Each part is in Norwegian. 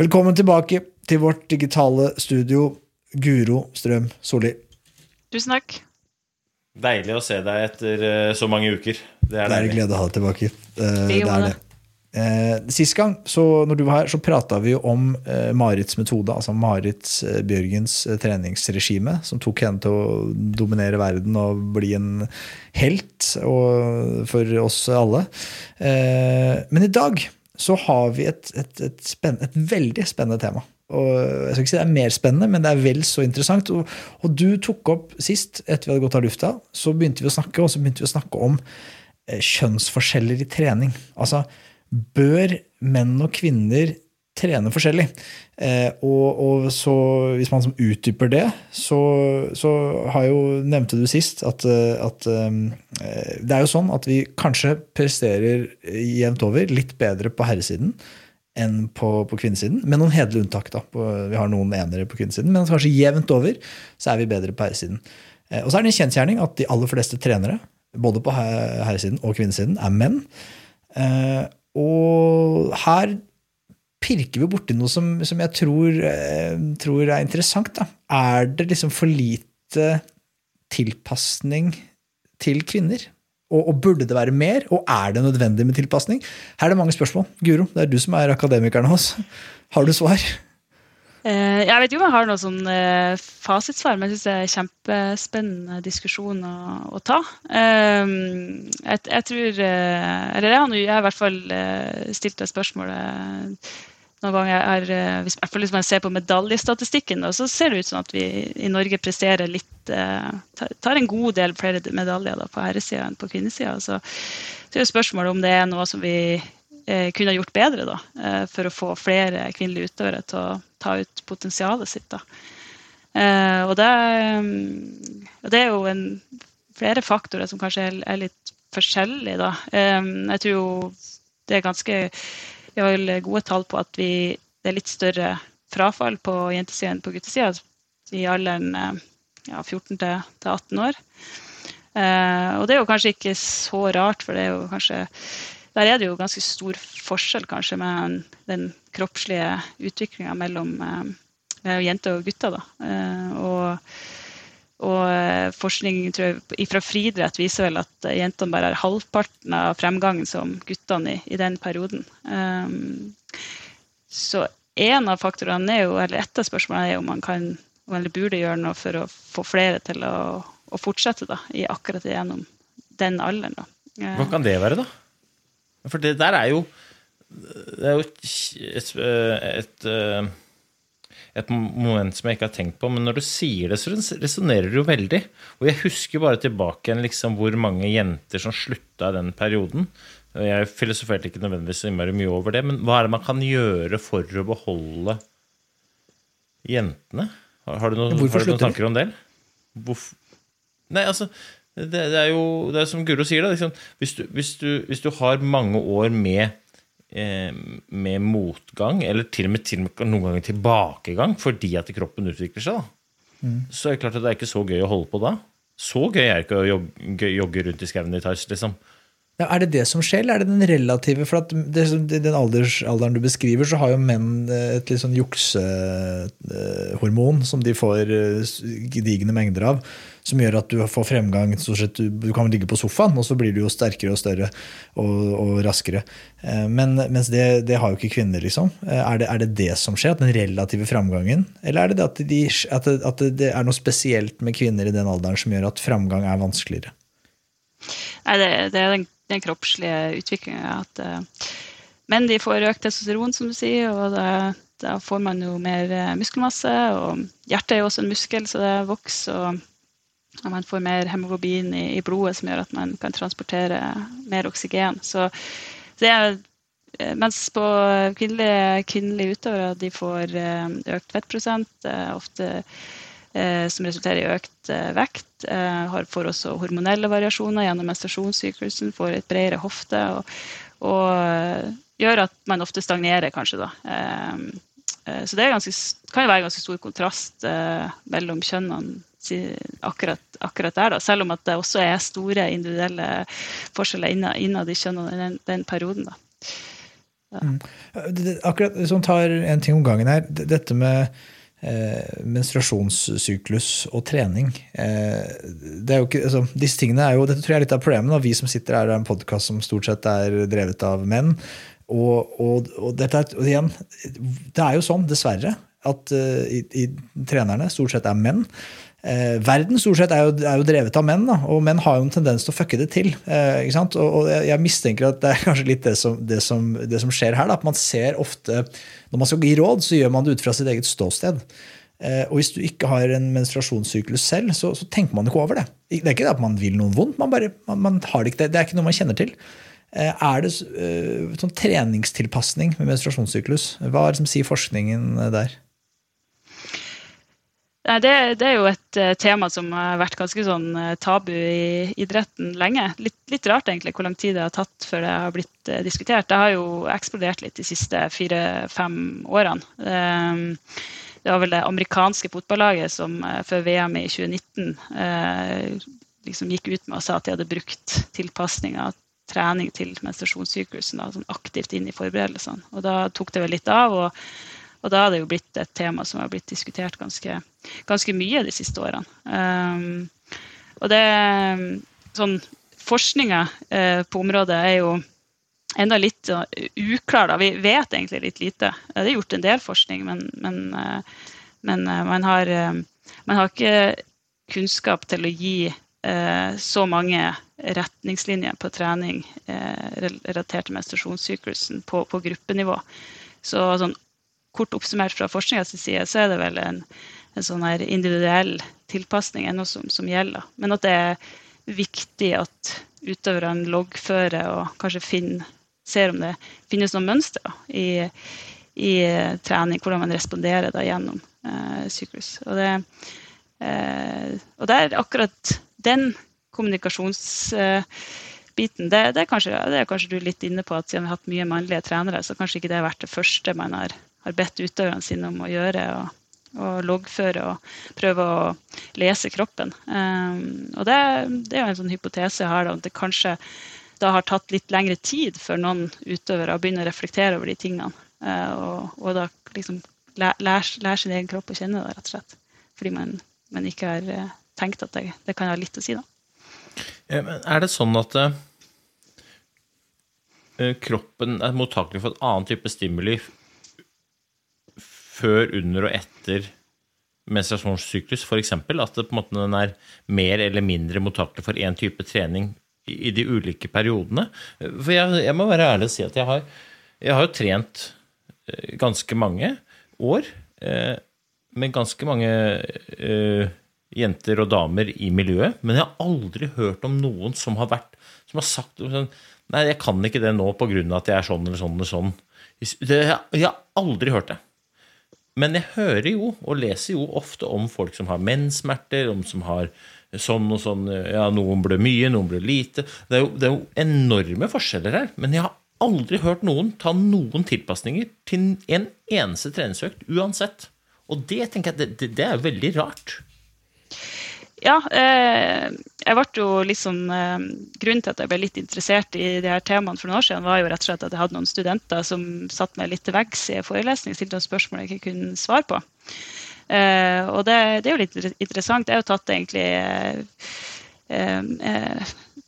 Velkommen tilbake til vårt digitale studio, Guro Strøm Solli. Tusen takk. Deilig å se deg etter eh, så mange uker. Det Det er er en glede å ha deg tilbake. Eh, det er det. det. Eh, Sist gang, så når du var her, så prata vi jo om Marits metode, altså Marits Bjørgens treningsregime, som tok henne til å dominere verden og bli en helt og, for oss alle. Eh, men i dag så har vi et, et, et, spenn, et veldig spennende tema. Og jeg skal ikke si det er mer spennende, men det er vel så interessant. Og, og du tok opp sist, etter vi hadde gått av lufta, så begynte vi å snakke, og så begynte vi å snakke om eh, kjønnsforskjeller i trening. Altså, bør menn og kvinner trene forskjellig? Eh, og, og så, hvis man utdyper det, så, så har jo, nevnte du sist at, eh, at eh, det er jo sånn at vi kanskje presterer jevnt over litt bedre på herresiden enn på, på kvinnesiden, med noen hederlige unntak. da. På, vi har noen enere på kvinnesiden, men kanskje jevnt over så er vi bedre på herresiden. Og så er det en kjensgjerning at de aller fleste trenere, både på herresiden og kvinnesiden, er menn. Og her pirker vi borti noe som, som jeg tror, eh, tror er interessant. Da. Er det liksom for lite tilpasning til kvinner? Og, og burde det være mer? Og er det nødvendig med tilpasning? Her er det mange spørsmål. Guro, det er du som er akademikeren hos. Har du svar? Eh, Jeg vet ikke om jeg har noe sånn eh, fasitsvar, men jeg syns det er en kjempespennende diskusjon å, å ta. Eh, Jeg, jeg tror eh, Eller jeg har, jeg har i hvert fall stilt det spørsmålet noen ganger. Eh, hvis, hvis man ser på medaljestatistikken, så ser det ut som at vi i Norge presterer litt tar- en god del flere medaljer da, på herresida enn på kvinnesida. Så, så er jo spørsmålet om det er noe som vi kunne ha gjort bedre da, eh, for å få flere kvinnelige utøvere til å ta ut potensialet sitt. Da. Eh, og det, mm, det er jo en, flere faktorer som kanskje er, litt forskjellige. Da. Eh, jeg tror jo det er ganske Vi har gode tall på at vi, det er litt større frafall på jentesida enn på guttesida i alderen eh, ja, 14 til, til 18 år. Eh, og det er jo kanskje ikke så rart, for det er jo kanskje der er det jo ganske stor forskjell kanskje med den kroppslige utviklinga mellom eh, jenter og gutter. Da. Eh, og, og eh, forskning fra friidrett viser vel at jentene bare har halvparten av fremgangen som guttene i, i den perioden. Så en av faktorene er jo, eller et av spørsmålene er om man kan eller burde gjøre noe for å få flere til å, å fortsette da, i akkurat gjennom den alderen. Da. Hva kan det være, da? For det der er jo Det er jo et, et, et moment som jeg ikke har tenkt på, men når du sier det, så resonnerer det jo veldig. Og jeg husker bare tilbake igjen liksom hvor mange jenter som slutta i den perioden. Jeg filosoferte ikke nødvendigvis så innmari mye over det, men hva er det man kan gjøre for å beholde jentene? Har, har du, noen, har du noen tanker om det? Hvorfor? Nei, altså det, det er jo det er som Guro sier, da. Liksom, hvis, du, hvis, du, hvis du har mange år med, eh, med motgang, eller til og, med, til og med noen ganger tilbakegang fordi at kroppen utvikler seg, da, Mm. så er det klart at det er ikke så gøy å holde på da. Så gøy er det ikke å jogge, rundt i skauen i tights, liksom. Ja, er det det som skjer, eller er det den relative? For det, Den alders, alderen du beskriver, så har jo menn eh, et litt sånn juksehormon som de får eh, gedigne mengder av. Som gjør at du får fremgang. Sett, du kan ligge på sofaen, og så blir du jo sterkere og større og, og raskere. Eh, men, mens det, det, har jo ikke kvinner, liksom. Er det, er det, det som skjer? Den relative framgangen? Eller er det det at, de, at, det, at det er noe spesielt med kvinner i den alderen som gjør at framgang er vanskeligere? Nei, det, det er den den kroppslige utviklinga. Men uh, menn de får økt testosteron, som du sier, og da, da får man jo mer uh, muskelmasse. Og hjertet er jo også en muskel, så det vokser. Og, man får mer hemoglobin i, i, blodet, som gjør at man kan transportere mer oksygen. Så det er eh, mens på kvinnelige, kvinnelige utøvere de får økt fettprosent, ofte Eh, som resulterer i økt eh, vekt. Eh, får også hormonelle variasjoner gjennom menstruasjonssyklusen, får et bredere hofte. Og, og, gjør at man ofte stagnerer, kanskje. da. Så det ganske, kan jo være ganske stor kontrast mellom kjønnene akkurat, akkurat, der, da. selv om at det også er store individuelle forskjeller innad, innad i kjønnene i den, den, perioden. da. Ja. Mm. Akkurat man tar en ting om gangen her, dette med eh, menstruasjonssyklus og trening. Eh, det ikke, altså, disse tingene er jo, Dette tror jeg er litt av problemet. Vi som sitter her, er en podkast som stort sett er drevet av menn. Og, og, og, dette, og igjen, det er jo sånn, dessverre, at uh, i, i, trenerne stort sett er menn. Eh, verden stort sett er jo, er jo, drevet av menn, da, og menn har jo en tendens til å fucke det til. Eh, og, og, jeg mistenker at det er kanskje litt det som, det som, det som skjer her. Da, at man ser ofte, Når man skal gi råd, så gjør man det ut fra sitt eget ståsted. Eh, og hvis du ikke har en menstruasjonssyklus selv, så, så, tenker man ikke over det. Det er ikke det at man vil noen vondt, man bare, man, man har det ikke. Det, er ikke noe man kjenner til. Eh, er det uh, sånn treningstilpasning med menstruasjonssyklus? Hva er det som sier forskningen der? Det, det, er jo et uh, tema som har vært ganske sånn uh, tabu i idretten lenge. Litt, litt, rart egentlig hvor lang tid det har tatt før det har blitt uh, diskutert. Det har jo eksplodert litt de siste fire-fem årene. Um, det var vel det amerikanske fotballaget som før VM i 2019 liksom gikk ut med og sa at de hadde brukt tilpasning av trening til menstruasjonssyklusen sånn aktivt inn i forberedelsene. Og da tok det vel litt av. og og da har det jo blitt et tema som har blitt diskutert ganske, ganske mye de siste årene. Um, og det sånn Forskninga uh, på området er jo enda litt uh, uklar. Da. Vi vet egentlig litt lite. Det er gjort en del forskning, men, men, uh, men man, har, man, har, ikke kunnskap til å gi så mange retningslinjer på trening relatert til menstruasjonssyklusen på, på gruppenivå. Så sånn kort oppsummert fra forskningens side, så er det vel en, en sånn her individuell tilpasning ennå som, som, gjelder. Men at det er viktig at utøverne loggfører og kanskje finner, ser om det finnes noen mønster i, i, trening, hvordan man responderer da gjennom eh, syklus. Og det, eh, og der er akkurat den kommunikasjonsbiten, eh, det, det, er det, er kanskje, du litt inne på at siden vi har hatt mye mannlige trenere, så kanskje ikke det har vært det første man har har bedt utøverne sine om å gjøre. og, og loggføre og prøve å lese kroppen. Um, og det, det, er jo en sånn hypotese jeg har, da, at det kanskje da har tatt litt lengre tid før noen utøvere begynner å reflektere over de tingene. Uh, og, og, da liksom lærer, lær sin egen kropp å kjenne det, rett og slett. Fordi man, man ikke har uh, tenkt at det, det, kan ha litt å si, da. Er det sånn at uh, kroppen er mottakelig for et annet type stimuli før, under og etter menstruasjonssyklus, f.eks. At det, på en måte, den er mer eller mindre mottakelig for én type trening i, de ulike periodene. For jeg, jeg, må være ærlig og si at jeg har, jeg har jo trent eh, ganske mange år eh, med ganske mange eh, jenter og damer i miljøet, men jeg har aldri hørt om noen som har vært som har sagt sånn Nei, jeg kan ikke det nå pga. at jeg er sånn eller sånn eller sånn. Det, jeg har aldri hørt det. Men jeg hører jo, og leser jo ofte om folk som har menssmerter, om som har sånn og sånn Ja, noen ble mye, noen ble lite. Det er, jo, det er jo enorme forskjeller her. Men jeg har aldri hørt noen ta noen tilpasninger til en eneste treningsøkt uansett. Og det tenker jeg, det, det er veldig rart. Ja, eh, jeg ble jo liksom sånn Grunnen til at jeg ble litt interessert i de her temaene for noen år siden, var jo rett og slett at jeg hadde noen studenter som satt meg litt til veggs i forelesning, stilte noen spørsmål jeg ikke kunne svare på. Eh, og det, det, er jo litt interessant. Jeg har jo tatt egentlig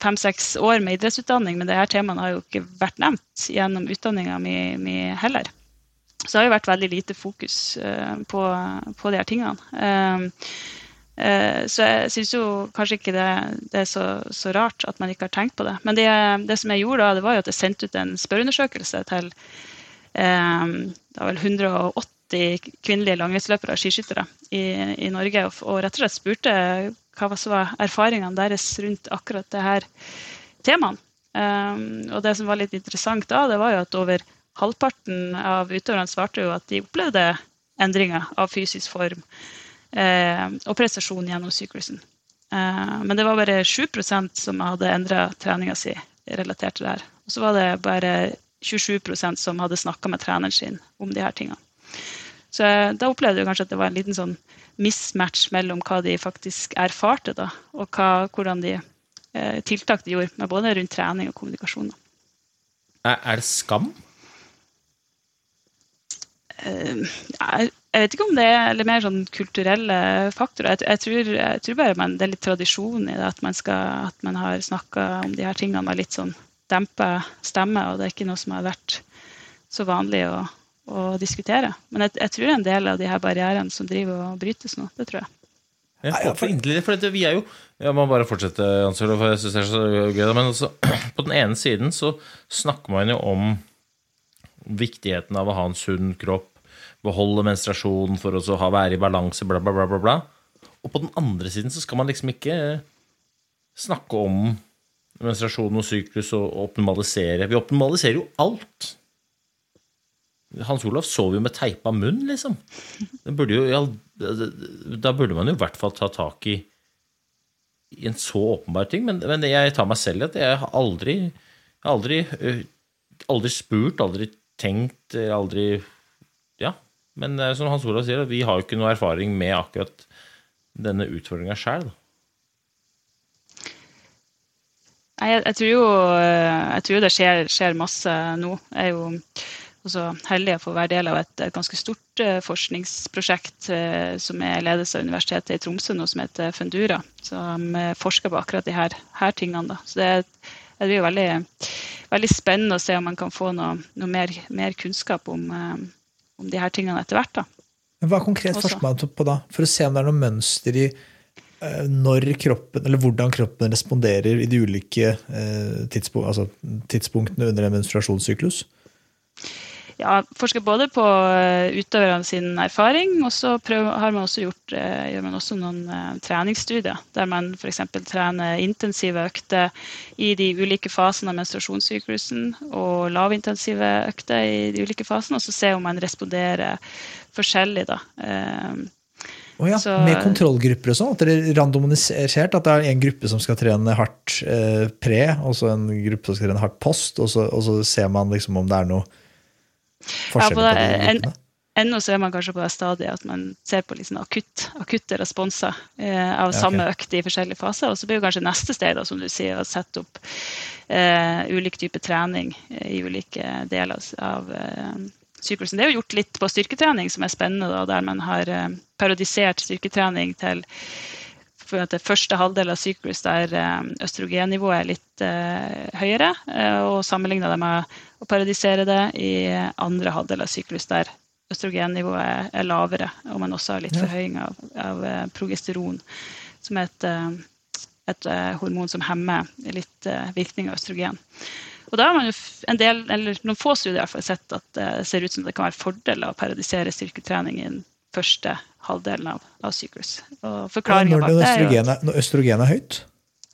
fem-seks år med idrettsutdanning, men disse temaene har jo ikke vært nevnt gjennom utdanninga mi, mi, heller. Så det har jo vært veldig lite fokus på, på de her tingene. Eh, så jeg syns jo kanskje ikke det, det er så, så, rart at man ikke har tenkt på det. Men det, det, som jeg gjorde da, det var jo at jeg sendte ut en spørreundersøkelse til eh, det var vel 180 kvinnelige langrennsløpere og skiskyttere i, i, Norge, og, og, rett og slett spurte hva som var erfaringene deres rundt akkurat det her temaet. Eh, og det som var litt interessant da, det var jo at over halvparten av utøverne svarte jo at de opplevde endringer av fysisk form og prestasjon gjennom syklusen. Eh, men det var bare 7% som hadde endra treninga si relatert til det her. Og så var det bare 27% som hadde snakka med treneren sin om de her tingene. Så eh, da opplevde jeg kanskje at det var en liten sånn mismatch mellom hva de faktisk erfarte, da, og hva, hvordan de eh, tiltak de gjorde, med både rundt trening og kommunikasjon. Er, er det skam? Uh, jeg, jeg vet ikke om det er eller mer sånn kulturelle faktorer. Jeg, jeg, tror, jeg tror, bare man, det er litt tradisjon i det at man, skal, at man har snakka om de her tingene med litt sånn dempa stemme, og det er ikke noe som har vært så vanlig å, å diskutere. Men jeg, jeg, tror det er en del av de her barrierene som driver og brytes nå. Det tror jeg. Jeg håper inderlig for det, vi er jo Jeg må bare fortsette, Ansel, for jeg syns det er så gøy. Men også, på den ene siden så snakker man jo om viktigheten av å ha en sunn kropp beholde menstruasjonen for å ha, være i balanse, bla, bla, bla, bla, bla. Og på den andre siden så skal man liksom ikke snakke om menstruasjon og syklus og optimalisere. Vi optimaliserer jo alt. Hans Olav sov jo med teipa munn, liksom. Burde jo, ja, da burde man jo i hvert fall ta tak i, i en så åpenbar ting. Men, men, jeg tar meg selv i at jeg har aldri, aldri, aldri spurt, aldri tenkt, aldri Ja, men eh, som Hans Olav sier, vi har jo ikke noe erfaring med akkurat denne utfordringa sjøl. Jeg, jeg, tror jo eh, jeg tror det skjer, skjer, masse nå. Jeg er jo også heldig å få være del av et, et ganske stort uh, forskningsprosjekt som er ledes av Universitetet i Tromsø nå, som heter Fundura. Som forsker på akkurat de her, tingene. Da. Så det, det blir veldig, veldig, spennende å se om man kan få noe, noe mer, mer, kunnskap om, om de her tingene etter hvert. da. Hva konkret forsker man på da? For å se om det er noe mønster i uh, når kroppen, eller hvordan kroppen responderer i de ulike tidspunkt, altså tidspunktene under en menstruasjonssyklus? Ja, forsker både på eh, utøverne sin erfaring, og så har man også gjort, eh, gjør man også noen uh, treningsstudier der man f.eks. trener intensive økter i de ulike fasene av menstruasjonssyklusen og lavintensive økter i de ulike fasene, og så ser om man responderer forskjellig. da. Oh ja, så, med kontrollgrupper og sånn? At det er randomisert? At det er en gruppe som skal trene hardt eh, pre, og så en gruppe som skal trene hardt post, og så, og så ser man liksom om det er noe ja, på, det, de Ennå så er man kanskje på det stadiet at man ser på liksom akutt, akutte responser eh, av samme okay. økt i forskjellige faser. Og så blir jo kanskje neste sted da, som du sier, å sette opp eh, ulik type trening eh, i ulike deler av eh, syklusen. Det er jo gjort litt på styrketrening som er spennende, da, der man har eh, parodisert styrketrening til det første halvdel av syklus der østrogennivået er litt høyere, og sammenligna det med å paradisere det i andre halvdel av syklus der østrogennivået er, er lavere, og man også har litt ja. forhøying av, av, progesteron, som er et, et hormon som hemmer litt virkning av østrogen. Og da har man jo en del, eller noen få studier fall sett at det ser ut som det kan være fordeler å paradisere styrketrening i den første halvdelen av, av syklus. Og forklaringa bak det er jo Når østrogen er høyt?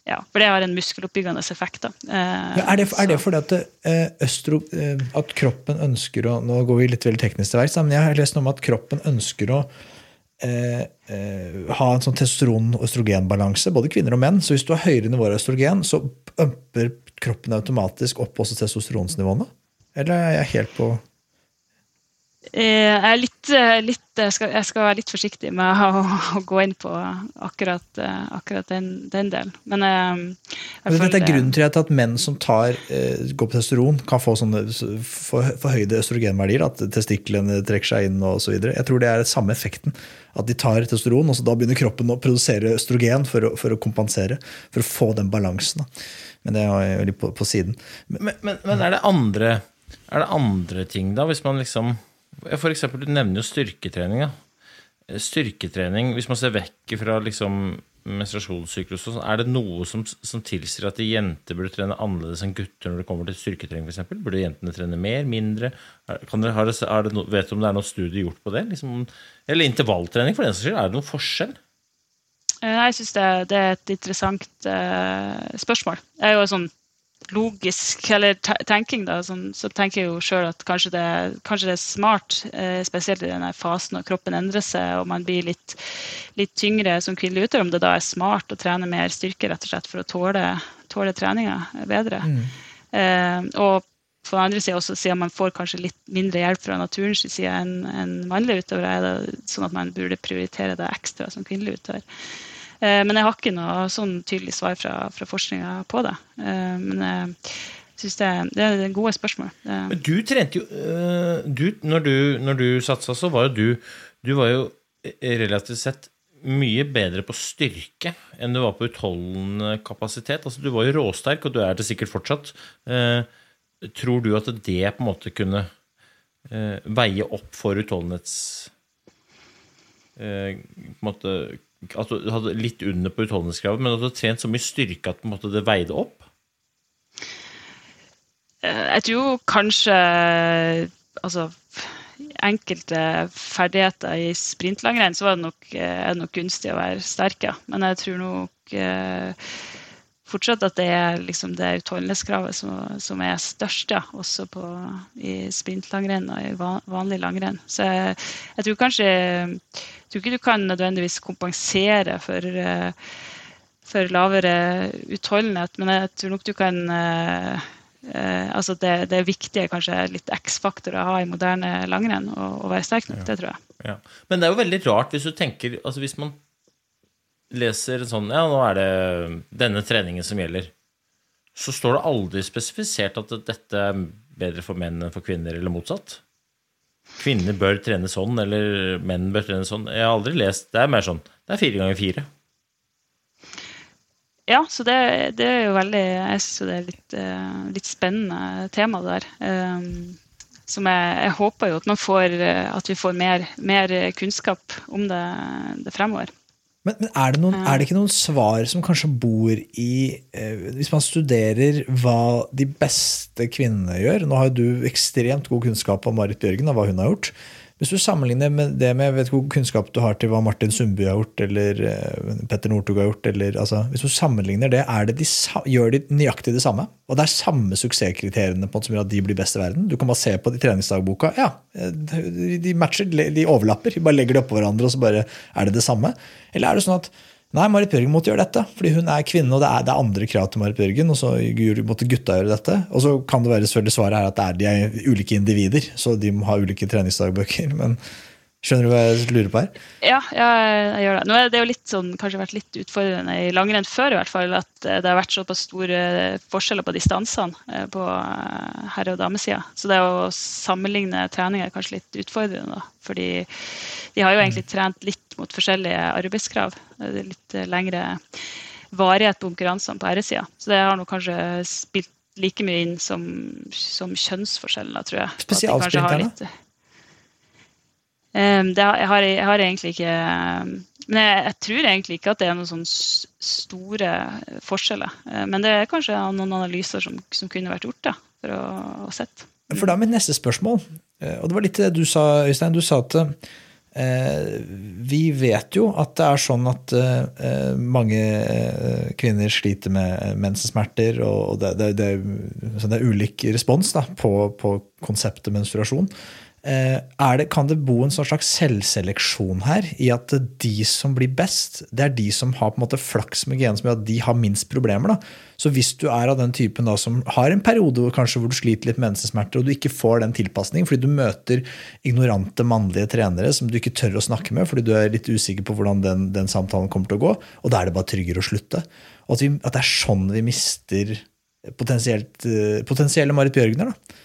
Ja, for det har en muskeloppbyggende effekt. Da. Eh, ja, er, det, er det fordi at, eh, østro, eh, at, kroppen ønsker å Nå går vi litt veldig teknisk til verks, men jeg har lest noe om at kroppen ønsker å eh, eh, ha en sånn testosteron- og østrogenbalanse, både kvinner og menn. Så hvis du har høyere nivåer av østrogen, så ømper kroppen automatisk opp også testosteronsnivåene? Eller er jeg helt på jeg, er litt, eh, litt, jeg, skal, jeg, skal, være litt forsiktig med å, å gå inn på akkurat, eh, akkurat den, den, delen. Men, Men Dette er grunnen til at menn som tar, går på testosteron, kan få sånne forhøyde østrogenverdier. At testiklene trekker seg inn osv. Jeg tror det er samme effekten. At de tar testosteron, og så da begynner kroppen å produsere østrogen for å, for å kompensere. For å få den balansen. Men det er jo litt på, på siden. Men, men, men er, det andre, er det andre ting, da? Hvis man liksom for eksempel, du nevner jo styrketrening. Ja. Styrketrening, hvis man ser vekk fra liksom menstruasjonssyklus, sånn, er det noe som, som, tilsier at jenter burde trene annerledes enn gutter når det kommer til styrketrening? Eksempel? burde jentene trene mer, mindre? Dere, det, no, vet du om det er noe studie gjort på det? Liksom, eller intervalltrening, for den saks skyld. Er det noen forskjell? Eh, jeg syns det, det, er et interessant uh, spørsmål. Jeg er jo sånn logisk eller tenking, da, sånn, så tenker jeg jo sjøl at kanskje det, kanskje det, er smart, eh, spesielt i denne fasen når kroppen endrer seg og man blir litt, litt tyngre som kvinnelig utøver, om det da er smart å trene mer styrke rett og slett for å tåle, tåle treninga bedre. Mm. Eh, og på den andre sida også, siden man får kanskje litt mindre hjelp fra naturens side enn en mannlig utøver, er det sånn at man burde prioritere det ekstra som kvinnelig utøver. Eh, men jeg har ikke noe sånn tydelig svar fra, fra forskninga på det. Eh, men jeg syns det, det, er gode spørsmål. Men du trente jo eh, du, Når du, når du satsa, så var jo du Du var jo relativt sett mye bedre på styrke enn du var på utholdende kapasitet. Altså, du var jo råsterk, og du er det sikkert fortsatt. tror du at det på en måte kunne veie opp for utholdenhets... på en måte at du hadde litt under på utholdenhetskravet, men at du hadde trent så mye styrke at måte, det veide opp? Eh, jeg tror kanskje altså, enkelte ferdigheter i sprintlangrenn, så det nok, eh, er det nok gunstig å være sterk, ja. Men jeg tror nok eh, fortsatt at det er liksom det utholdenhetskravet som, som, er størst, ja. Også på, i sprintlangrenn og i vanlig langrenn. Så jeg, jeg tror kanskje jeg tror ikke du kan nødvendigvis kompensere for, eh, for lavere utholdenhet, men jeg tror nok du kan eh, eh, altså det, det, er viktige, kanskje litt X-faktor å ha i moderne langrenn og, og være sterk nok. Ja. Det tror jeg. Ja. Men det er jo veldig rart hvis du tenker altså Hvis man leser sånn Ja, nå er det denne treningen som gjelder. Så står det aldri spesifisert at dette er bedre for menn enn for kvinner, eller motsatt kvinner bør trene sånn, eller menn bør trene sånn. Jeg har aldri lest Det er mer sånn Det er fire ganger fire. Ja, så det, det er jo veldig Jeg syns det er litt, uh, litt spennende tema det der. Um, som jeg, jeg, håper jo at, man får, at vi får mer, mer kunnskap om det, det fremover. Men, men er, det noen, er, det ikke noen svar som kanskje bor i eh, Hvis man studerer hva de beste kvinnene gjør Nå har jo du ekstremt god kunnskap om Marit Bjørgen og hva hun har gjort. Hvis du sammenligner med det med jeg vet hvor kunnskap du har til hva Martin Sundby har gjort, eller uh, Petter Northug har gjort eller, altså, Hvis du sammenligner det, det de, gjør de nøyaktig det samme? Og det er samme suksesskriteriene på en som gjør at de blir best i verden? Du kan bare se på de treningsdagboka. Ja, de matcher, de overlapper. De bare legger det oppå hverandre, og så bare er det det samme. Eller er det sånn at Nei, Marit Bjørgen måtte gjøre dette, fordi hun er kvinne, og det er, det er andre krav til Marit Bjørgen. Og så måtte gutta gjøre dette. Og så kan det være selvfølgelig svaret er at det er, de ulike individer, så de må ha ulike treningsdagbøker. Men skjønner du hva jeg lurer på her? Ja, jeg gjør det. Nå er det jo litt sånn, kanskje vært litt utfordrende i langrenn før, i hvert fall, at eh, det har vært såpass store forskjeller på distansene eh, på eh, herre- og damesida. Så det å sammenligne trening er kanskje litt utfordrende, da. Fordi de har jo egentlig trent litt mot forskjellige arbeidskrav. Litt eh, lengre varighet på konkurransene på herresida. Så det har nok kanskje spilt like mye inn som, som kjønnsforskjellen, tror jeg. Spesialsprinterne? Um, det, jeg, har, jeg, har, egentlig ikke Men jeg, jeg, tror egentlig ikke at det er noen sånne store forskjeller. Uh, men det er kanskje noen analyser som, som kunne vært gjort da, for å, å sett. For da er mitt neste spørsmål, og det var litt det du sa, Øystein. Du sa at Eh, vi vet jo at det er sånn at eh, mange eh, kvinner sliter med mensensmerter, og det, det, det, det er ulik respons da, på, på, konseptet menstruasjon. Eh, det, kan det bo en sånn slags selvseleksjon her, i at de som blir best, det er de som har på en måte flaks med genene som gjør at de har minst problemer? da. Så hvis du er av den typen da som har en periode kanskje hvor du sliter litt med mensensmerter, og du ikke får den tilpasningen fordi du møter ignorante mannlige trenere som du ikke tør å snakke med fordi du er litt usikker på hvordan den, den samtalen kommer til å gå, og da er det bare tryggere å slutte. Og at, vi, at det er sånn vi mister eh, potensielle Marit Bjørgner. da.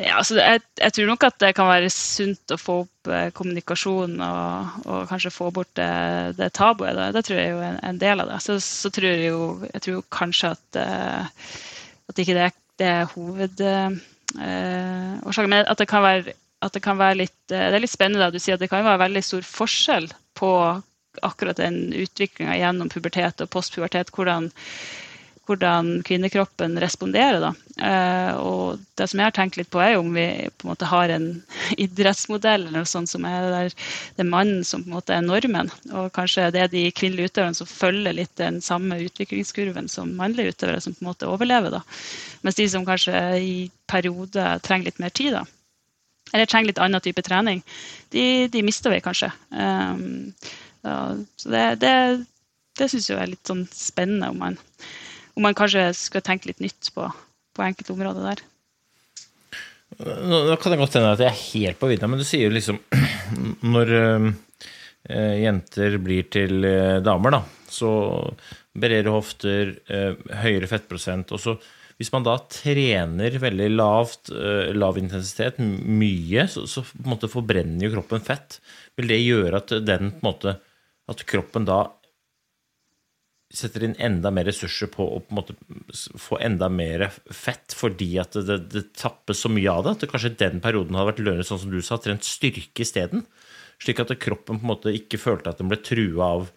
Ja, altså jeg, jeg, tror nok at det kan være sunt å få opp eh, kommunikasjon og, og, kanskje få bort det, det tabuet. Det, det, tror jeg er en, en, del av det. Så, så tror jeg jo jeg tror kanskje at, uh, at ikke det, det er hovedårsaken. Uh, men at det kan være, det kan være litt, det er litt spennende at du sier at det kan være veldig stor forskjell på akkurat den utviklinga gjennom pubertet og postpubertet. hvordan hvordan kvinnekroppen responderer. Da. Eh, og det som jeg har tenkt litt på, er om vi på en måte har en idrettsmodell eller noe sånt som er der det er mannen som på en måte er normen. Og kanskje det er de kvinnelige utøverne som følger litt den samme utviklingskurven som mannlige utøvere, som på en måte overlever. Da. Mens de som kanskje i perioder trenger litt mer tid, da, eller trenger litt annen type trening, de, de mister vi kanskje. Um, ja, så det, det, det syns jeg er litt sånn spennende om man om man kanskje skal tenke litt nytt på, på enkelte områder der. Nå, kan det godt hende at jeg er helt på vidda, men du sier jo liksom Når øh, jenter blir til øh, damer, da, så berere hofter, øh, høyere fettprosent og så hvis man da trener veldig lavt, lav intensitet, mye, så, så forbrenner jo kroppen fett. Vil det gjøre at den måte at kroppen da setter inn enda mer ressurser på å på en få enda mer fett fordi at det, det, det tappes så mye av det, at det kanskje den perioden hadde vært lønnet, sånn som du sa, trent styrke isteden. Slik at kroppen på en måte ikke følte at den ble trua av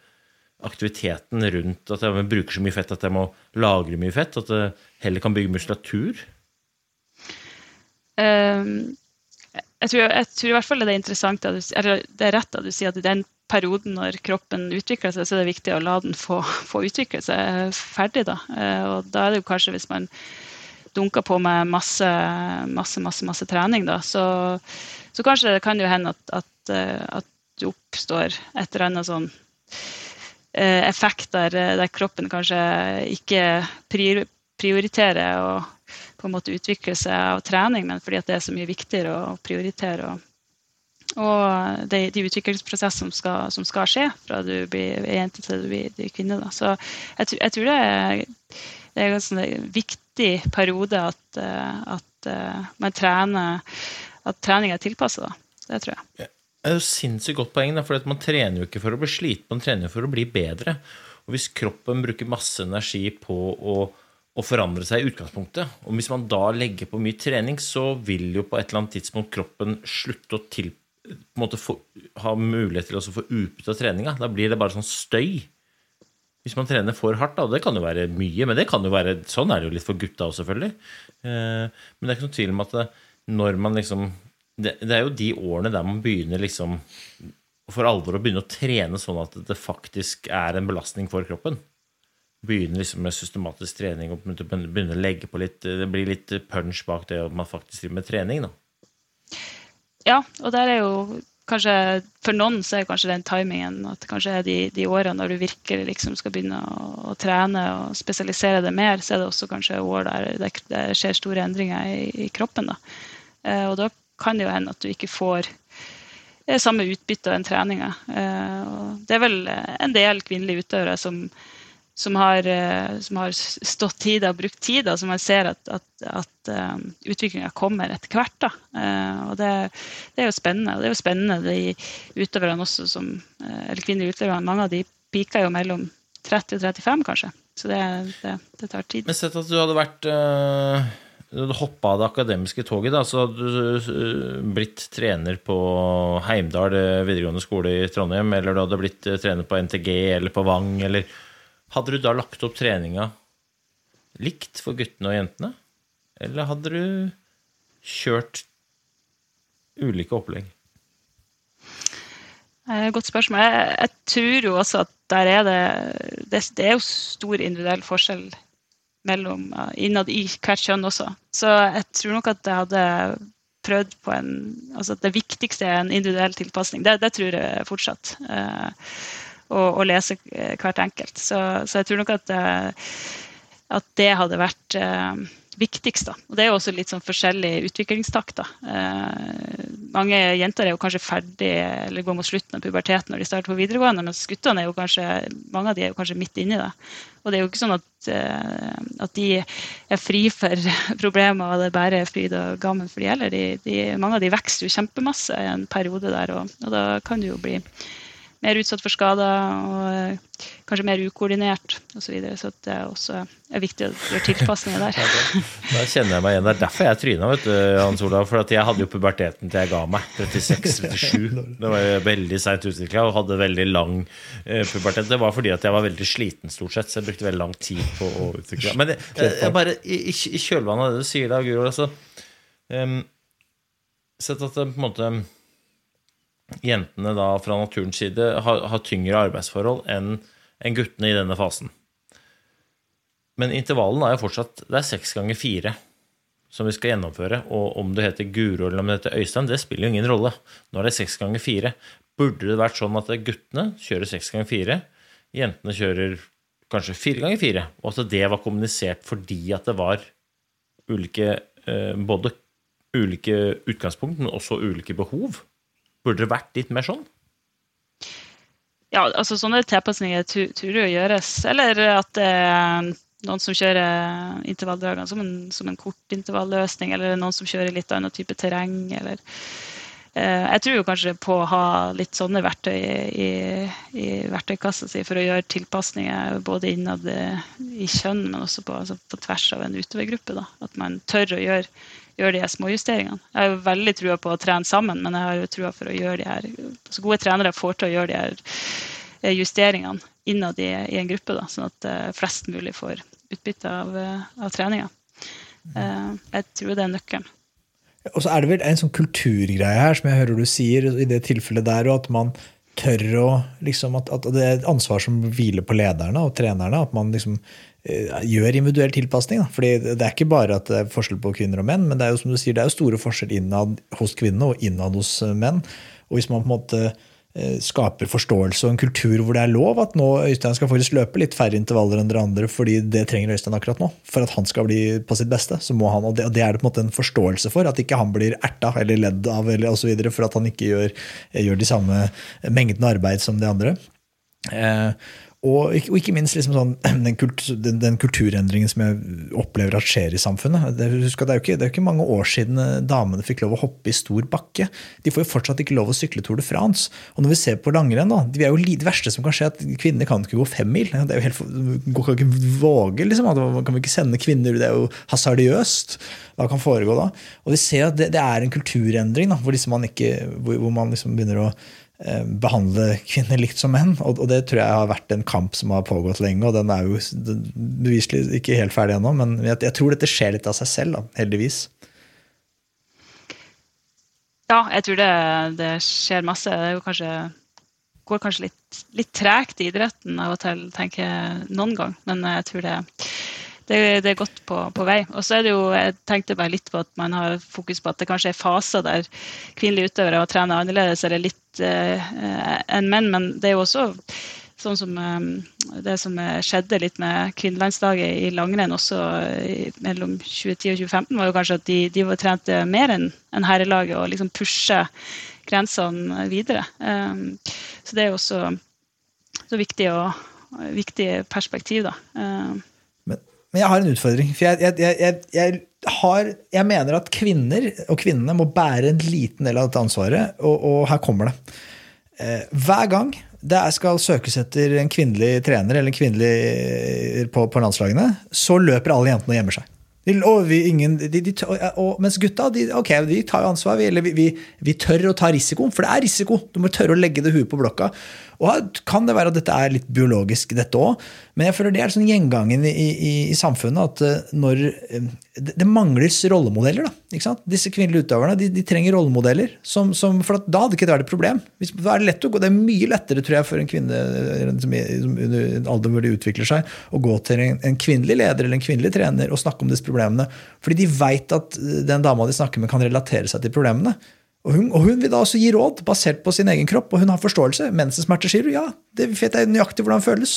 aktiviteten rundt at jeg bruker så mye fett at jeg må lagre mye fett, at det heller kan bygge muskulatur. Um, jeg, tror, jeg, tror, i hvert fall det er interessant at du, eller det er rett at du sier at i den perioden når kroppen utvikler seg, så er det viktig å la den få, få utvikle seg ferdig. Da. Eh, og da er det jo kanskje hvis man dunker på med masse, masse, masse, masse trening, da, så, så kanskje det kan jo hende at, at, eh, at det oppstår et eller annet sånn eh, effekt der, der, kroppen kanskje ikke prioriterer å på en måte utvikle seg av trening, men fordi det er så mye viktigere å prioritere. og og de, de utviklingsprosessene som skal, som skal, skje fra du blir jente til du blir kvinne. Da. Så jeg, jeg, tror det er, det er en sånn viktig periode at, eh, at uh, man trener At trening er tilpassa. Det tror jeg. Det er jo sinnssykt godt poeng, for man trener jo ikke for å bli sliten, man trener for å bli bedre. Og hvis kroppen bruker masse energi på å, å forandre seg i utgangspunktet, og hvis man da legger på mye trening, så vil jo på et eller annet tidspunkt kroppen slutte å til, få, ha mulighet til å få utbytte av treninga. Da blir det bare sånn støy. Hvis man trener for hardt, da, det kan jo være mye, men det kan jo være, sånn er det jo litt for gutta òg, selvfølgelig. Eh, men det er ikke noen tvil om at når man liksom det, er jo de årene der man begynner liksom for alvor å begynne å trene sånn at det faktisk er en belastning for kroppen. Begynne liksom med systematisk trening og begynne å legge på litt Det blir litt punch bak det at man faktisk driver med trening. da. ja, og der er jo kanskje For noen så er kanskje den timingen at kanskje er de, de årene når du virkelig liksom skal begynne å, å, trene og spesialisere det mer, så er det også kanskje år der det, det skjer store endringer i, i kroppen. Da. Eh, og da kan det jo hende at du ikke får det samme utbytte av den treninga. Eh, det er vel en del kvinnelige utøvere som som har, eh, som har, stått tid og brukt tid, og som man ser at, at, at eh, utviklinga kommer etter hvert. Da. Uh, og det, det, er jo spennende. Og det er jo spennende de utøverne også som Eller kvinnelige utøverne. mange av de piker jo mellom 30 og 35, kanskje. Så det, det, det tar tid. Men sett at du hadde vært Du hadde hoppa av det akademiske toget, da, så hadde du blitt trener på Heimdal videregående skole i Trondheim, eller du hadde blitt trener på NTG eller på Vang, eller hadde du da lagt opp treninga likt for guttene og jentene? Eller hadde du kjørt ulike opplegg? Eh, godt spørsmål. Jeg, jeg, tror jo også at der er det, det Det, er jo stor individuell forskjell mellom innad i hvert kjønn også. Så jeg tror nok at jeg hadde prøvd på en Altså det viktigste er en individuell tilpasning. Det, det tror jeg fortsatt. Uh, og, og lese eh, hvert enkelt. Så, så, jeg tror nok at, eh, at det hadde vært eh, viktigst. Da. Og det er jo også litt sånn forskjellig utviklingstakt. Da. Mange jenter er jo kanskje ferdig eller går mot slutten av puberteten når de starter på videregående, mens guttene er jo kanskje, mange av de er jo kanskje midt inni det. Og det er jo ikke sånn at, at de er fri for problemer og det bare er fryd og gammen for de heller. De, de, mange av de vokser jo kjempemasse i en periode der, og, og da kan det jo bli mer utsatt for skader og eh, kanskje mer ukoordinert osv. Så, videre. så det er også er viktig å gjøre tilpasninger der. da kjenner jeg meg igjen. Det er derfor jeg tryna, vet du, Hans Olav. For jeg hadde jo puberteten til jeg ga meg. 36-37. Det var jo veldig seint utvikla og hadde veldig lang uh, pubertet. Det var fordi at jeg var veldig sliten, stort sett, så jeg brukte veldig lang tid på å utvikle Men jeg, jeg bare, i, i kjølvannet av det du sier da, Guro altså, um, Sett at det på en måte jentene da fra naturens side har, har tyngre arbeidsforhold enn en guttene i denne fasen. Men intervallen er jo fortsatt det er seks ganger fire som vi skal gjennomføre. Og om det heter Guro eller om det heter Øystein, det spiller jo ingen rolle. Nå er det seks ganger fire. Burde det vært sånn at guttene kjører seks ganger fire, jentene kjører kanskje fire ganger fire, og at det var kommunisert fordi at det var ulike eh, både ulike utgangspunkt, men også ulike behov? Burde det vært litt mer sånn? Ja, altså sånne tilpasninger tror jeg gjøres. Eller at det er noen som kjører intervalldragene som som en kortintervalløsning, eller noen som kjører litt annen type terreng. eller eh, jeg tror jo kanskje på å ha litt sånne verktøy i, i verktøykassa si for å gjøre tilpasninger både innad i kjønn, men også på, altså på tvers av en utøvergruppe. At man tør å gjøre gjøre de småjusteringene. Jeg har veldig trua på å trene sammen, men jeg har jo trua for å gjøre de her altså Gode trenere får til å gjøre de her eh, justeringene innad i, i en gruppe, da, sånn at uh, flest mulig får utbytte av, uh, av treninga. Jeg tror det er nøkkelen. Og så er det vel en sånn kulturgreie her, som jeg hører du sier i det tilfellet der, at man tør å liksom, at, at, det er et ansvar som hviler på lederne og trenerne. At man liksom Eh, gjør individuell tilpasning. Da. Fordi Det er ikke bare at det er forskjell på kvinner og menn, men det er jo som du sier, det er jo store forskjeller innad hos kvinnene og innad hos eh, menn. Og Hvis man på en måte eh, skaper forståelse og en kultur hvor det er lov at nå Øystein skal faktisk løpe litt færre intervaller enn dere andre, fordi det trenger Øystein akkurat nå. For at han skal bli på sitt beste. så må han, og det, og det er det på en måte en forståelse for. At ikke han blir erta eller ledd av eller osv. for at han ikke gjør, gjør de samme mengdene arbeid som de andre. Eh, og og ikke minst liksom sånn, den, kultur, den, den, kulturendringen som jeg opplever at skjer i samfunnet. Det, husk det, er jo ikke, det er ikke mange år siden eh, damene fikk lov å hoppe i stor bakke. De får jo fortsatt ikke lov å sykle Tour de France. Og når vi ser på langrenn, da, det er jo det verste som kan skje, at kvinner kan ikke gå fem mil. Det er jo helt, kan ikke våge, liksom. Man kan ikke sende kvinner Det er jo hasardiøst. Hva kan foregå da? Og vi ser at det, det er en kulturendring da, hvor, liksom man, ikke, hvor, hvor man liksom begynner å behandle kvinner likt som menn. Og, det tror jeg har vært en kamp som har pågått lenge. Og den er jo beviselig ikke helt ferdig ennå, men jeg, tror dette skjer litt av seg selv, da, heldigvis. Ja, jeg tror det, det, skjer masse. Det kanskje, går kanskje litt, litt tregt i idretten av og til, tenker jeg noen gang. Men jeg tror det, det, det er godt på, på, vei. Og så er det jo, jeg tenkte bare litt på at man har fokus på at det kanskje er faser der kvinnelige utøvere trener annerledes eller litt eh, enn menn, men det er jo også sånn som eh, det som skjedde litt med kvinnelandslaget i langrenn også mellom 2010 og 2015, var jo kanskje at de, de var trente mer enn en herrelaget og liksom pushe grensene videre. Um, så det er jo også så viktig, og, viktig perspektiv, da. Um, men, jeg har en utfordring. For jeg, jeg, jeg, har, jeg mener at kvinner og kvinnene må bære en liten del av dette ansvaret, og, og her kommer det. Eh, hver gang det skal søkes etter en kvinnelig trener eller en kvinnelig på, på landslagene, så løper alle jentene og gjemmer seg. Og vi, ingen, de, de, og, mens gutta de, okay, de tar jo ansvar. Vi, eller vi, vi, tør å ta risiko, for det er risiko. Du må tørre å legge det huet på blokka. Og Kan det være at dette er litt biologisk, dette òg? Men jeg føler det er sånn gjengangen i, i, i, samfunnet at eh, når eh, det, det mangles rollemodeller. da, Disse kvinnelige utøverne de, de trenger rollemodeller. Som, som, for da hadde ikke det vært et problem. Hvis, det, er lett å gå, det er mye lettere tror jeg, for en kvinne eh, som, som under en alder hvor de utvikler seg, å gå til en, en, kvinnelig leder eller en kvinnelig trener og snakke om disse problemene. Fordi de veit at den dama de snakker med, kan relatere seg til problemene. Og hun, og hun, vil da også gi råd basert på sin egen kropp, og hun har forståelse. Mensensmerter, sier du? Ja, det vet jeg nøyaktig hvordan det føles.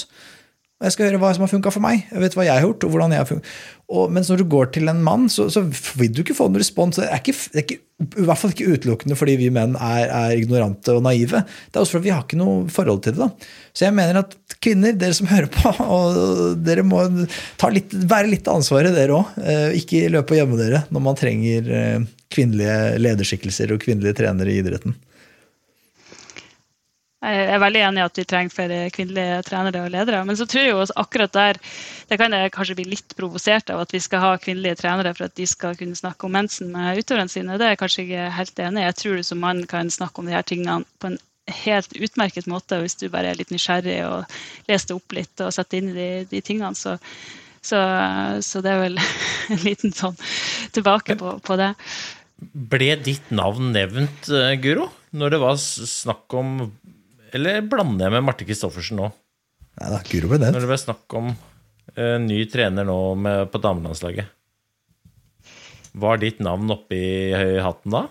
Og jeg skal høre hva som har funka for meg. Jeg vet hva jeg har gjort. og hvordan jeg har funket. Og, mens når du går til en mann, så, så vil du ikke få noen respons. Det er, ikke, det er ikke, I hvert fall ikke utelukkende fordi vi menn er, er, ignorante og naive. Det er også fordi vi har ikke noe forhold til det. da. Så jeg mener at kvinner, dere som hører på, dere må litt, være litt av ansvaret, dere òg. Eh, ikke løpe og gjemme dere når man trenger eh, kvinnelige lederskikkelser og kvinnelige trenere i idretten. Jeg er veldig enig i at vi trenger flere kvinnelige trenere og ledere. Men så tror jeg jo akkurat der det kan jeg kanskje bli litt provosert av at vi skal ha kvinnelige trenere for at de skal kunne snakke om mensen med utøverne sine. Det er jeg kanskje ikke helt enig i. Jeg tror du som mann kan snakke om de her tingene på en helt utmerket måte hvis du bare er litt nysgjerrig og leser det opp litt og setter inn i de, de tingene. Så, så, så, det er vel en liten sånn tilbake på, på det. Ble ditt navn nevnt, eh, Guro, når det var snakk om Eller blander jeg med Marte Christoffersen nå? Nei da, Guro ble nevnt. Når det ble snakk om uh, ny trener nå med, på damelandslaget. Var ditt navn oppi hatten da?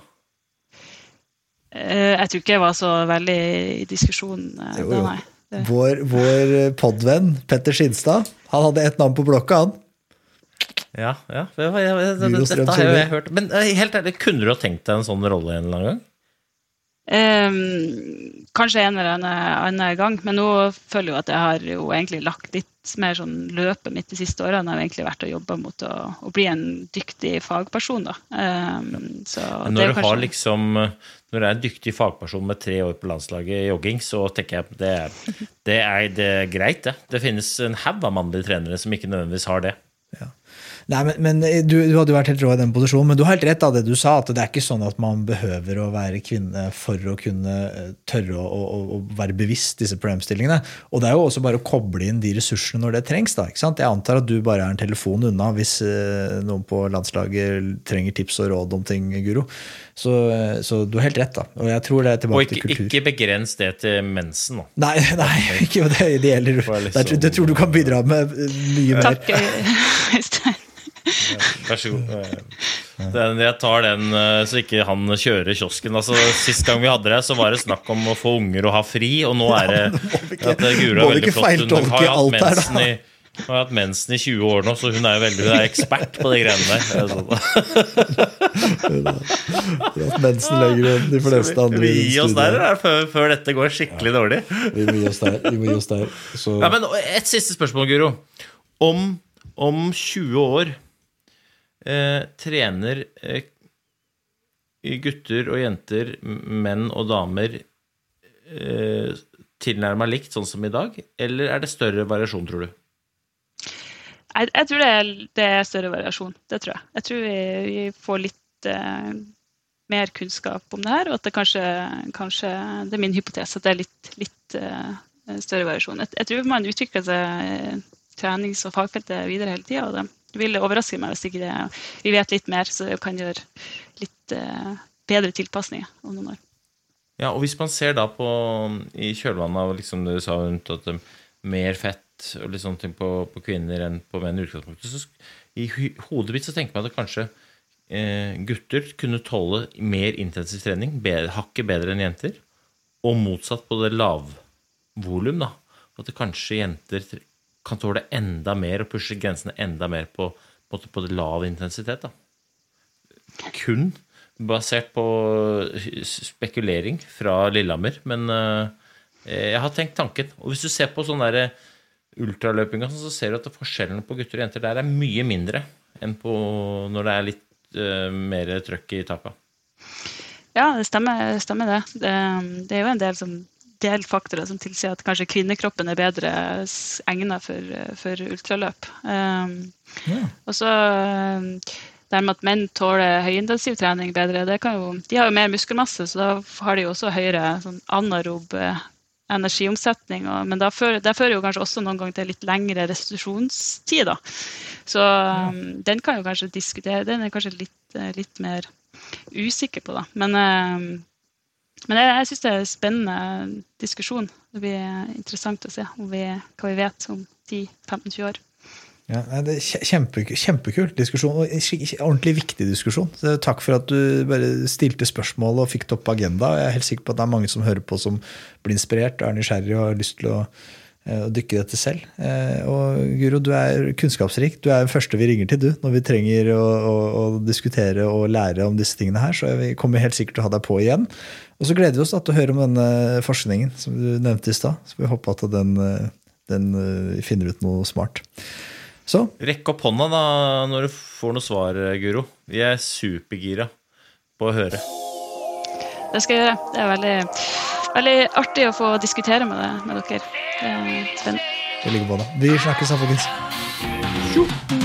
Uh, jeg tror ikke jeg var så veldig i diskusjon uh, da, nei. Vår, vår podvenn Petter Skinstad, han hadde ett navn på blokka, han. Ja, ja. Det, det, det, dette har jeg hørt. Men eh, helt ærlig, kunne du ha tenkt deg en sånn rolle en eller annen gang? Um, kanskje en eller annen gang, men nå føler jeg at jeg har jo egentlig lagt litt mer sånn løpet mitt de siste årene. Jeg har egentlig vært og jobba mot å, å, bli en dyktig fagperson. da. Um, når du kanskje... har liksom når du er en dyktig fagperson med tre år på landslaget i jogging, så tenker jeg det er, det er, det er greit, det. Det finnes en haug av mannlige trenere som ikke nødvendigvis har det. Ja. Nei, men, men eh, du, du, hadde jo vært helt rå i den posisjonen, men du har helt rett av det du sa. at Det er ikke sånn at man behøver å være kvinne for å kunne eh, tørre å, å, å være bevisst disse problemstillingene. Og det er jo også bare å koble inn de ressursene når det trengs. da, ikke sant? Jeg antar at du bare er en telefon unna hvis eh, noen på landslaget trenger tips og råd om ting, Guro. Så, så, du har helt rett. da. Og jeg tror det er tilbake ikke, til kultur. ikke begrens det til mensen. da. Nei, nei ikke det, det gjelder. Liksom, det tror du kan bidra med mye mer. Takk. Vær så god. Den, jeg tar den eh, så ikke han kjører kiosken. Altså, Sist gang vi hadde det, så var det snakk om å få unger og ha fri, og nå er det at Guro er veldig flott. Hun har jo hatt mensen i hun har hatt mensen i 20 år nå, så hun er veldig, hun er ekspert på de greiene der. Hun har hatt mensen lenger enn de fleste andre. Vi gir oss der før, før, dette går skikkelig ja. dårlig. Vi må gi oss der. Vi må gi oss der. Så. Ja, men Et siste spørsmål, Guro. Om, om 20 år eh, trener eh, gutter og jenter, menn og damer eh, tilnærma likt, sånn som i dag? Eller er det større variasjon, tror du? Jeg, jeg tror det er, det er, større variasjon. Det tror jeg. Jeg tror vi, vi får litt eh, mer kunnskap om det her, og at det kanskje, kanskje Det er min hypotese at det er litt, litt eh, større variasjon. Jeg, jeg, tror man utvikler seg eh, trenings- og fagfeltet videre hele tida. Det vil overraske meg hvis ikke det, vi vet litt mer, så vi kan gjøre litt uh, bedre tilpasninger om noen år. Ja, og hvis man ser da på i kjølvannet av liksom det du sa rundt at mer fett og litt sånne ting på, på kvinner enn på menn. i utgangspunktet. Så I hodet mitt så tenker man at kanskje eh, gutter kunne tåle mer intensiv trening, bedre, hakket bedre enn jenter. Og motsatt på det lavvolum, da. At det kanskje jenter kan tåle enda mer og pushe grensene enda mer på, på, på lav intensitet. da. Kun basert på spekulering fra Lillehammer, men eh, jeg har tenkt tanken. Og hvis du ser på sånn der ultraløpinga, så ser du at forskjellene på gutter og jenter der er mye mindre enn på når det er litt uh, mer trøkk i taka. Ja, det stemmer, stemmer det. det. Det er jo en del, som, delfaktorer som tilsier at kanskje kvinnekroppen er bedre egnet for, for ultraløp. Um, Og så um, det med at menn tåler høyintensiv trening bedre, det kan jo, de har jo mer muskelmasse, så da har de jo også høyere sånn anarob eh, energiomsetning. Og, men det fører, det fører jo kanskje også noen ganger til litt lengre restitusjonstid. Da. Så um, den kan jo kanskje diskutere, den er kanskje litt, eh, litt mer usikker på, da. Men, um, men jeg, jeg syns det er en spennende diskusjon. Det blir interessant å se vi, hva vi vet om 10-15-20 år. Ja, det er kje- kjempe, Kjempekul diskusjon, og en ordentlig viktig diskusjon. Takk for at du bare stilte spørsmål og fikk det opp på agenda. Jeg er helt sikker på at det er mange som hører på som blir inspirert og er nysgjerrig og har lyst til å, eh, å dykke i dette selv. Eh, Og Guro, du er kunnskapsrik. Du er den første vi ringer til du, når vi trenger å, å, å diskutere og lære om disse tingene her. Så vi kommer helt sikkert til å ha deg på igjen. Og så gleder vi oss da til å høre om denne forskningen som du nevnte i stad. Så vi håper at den, eh, den finner ut noe smart. Så Rekk opp hånda da når du får noe svar, Guro. Vi er supergira på å høre. Det skal jeg gjøre. Det er veldig, veldig artig å få diskutere med, det, med dere. Det er spennende. Det ligger på det. Vi snakkes da, folkens. What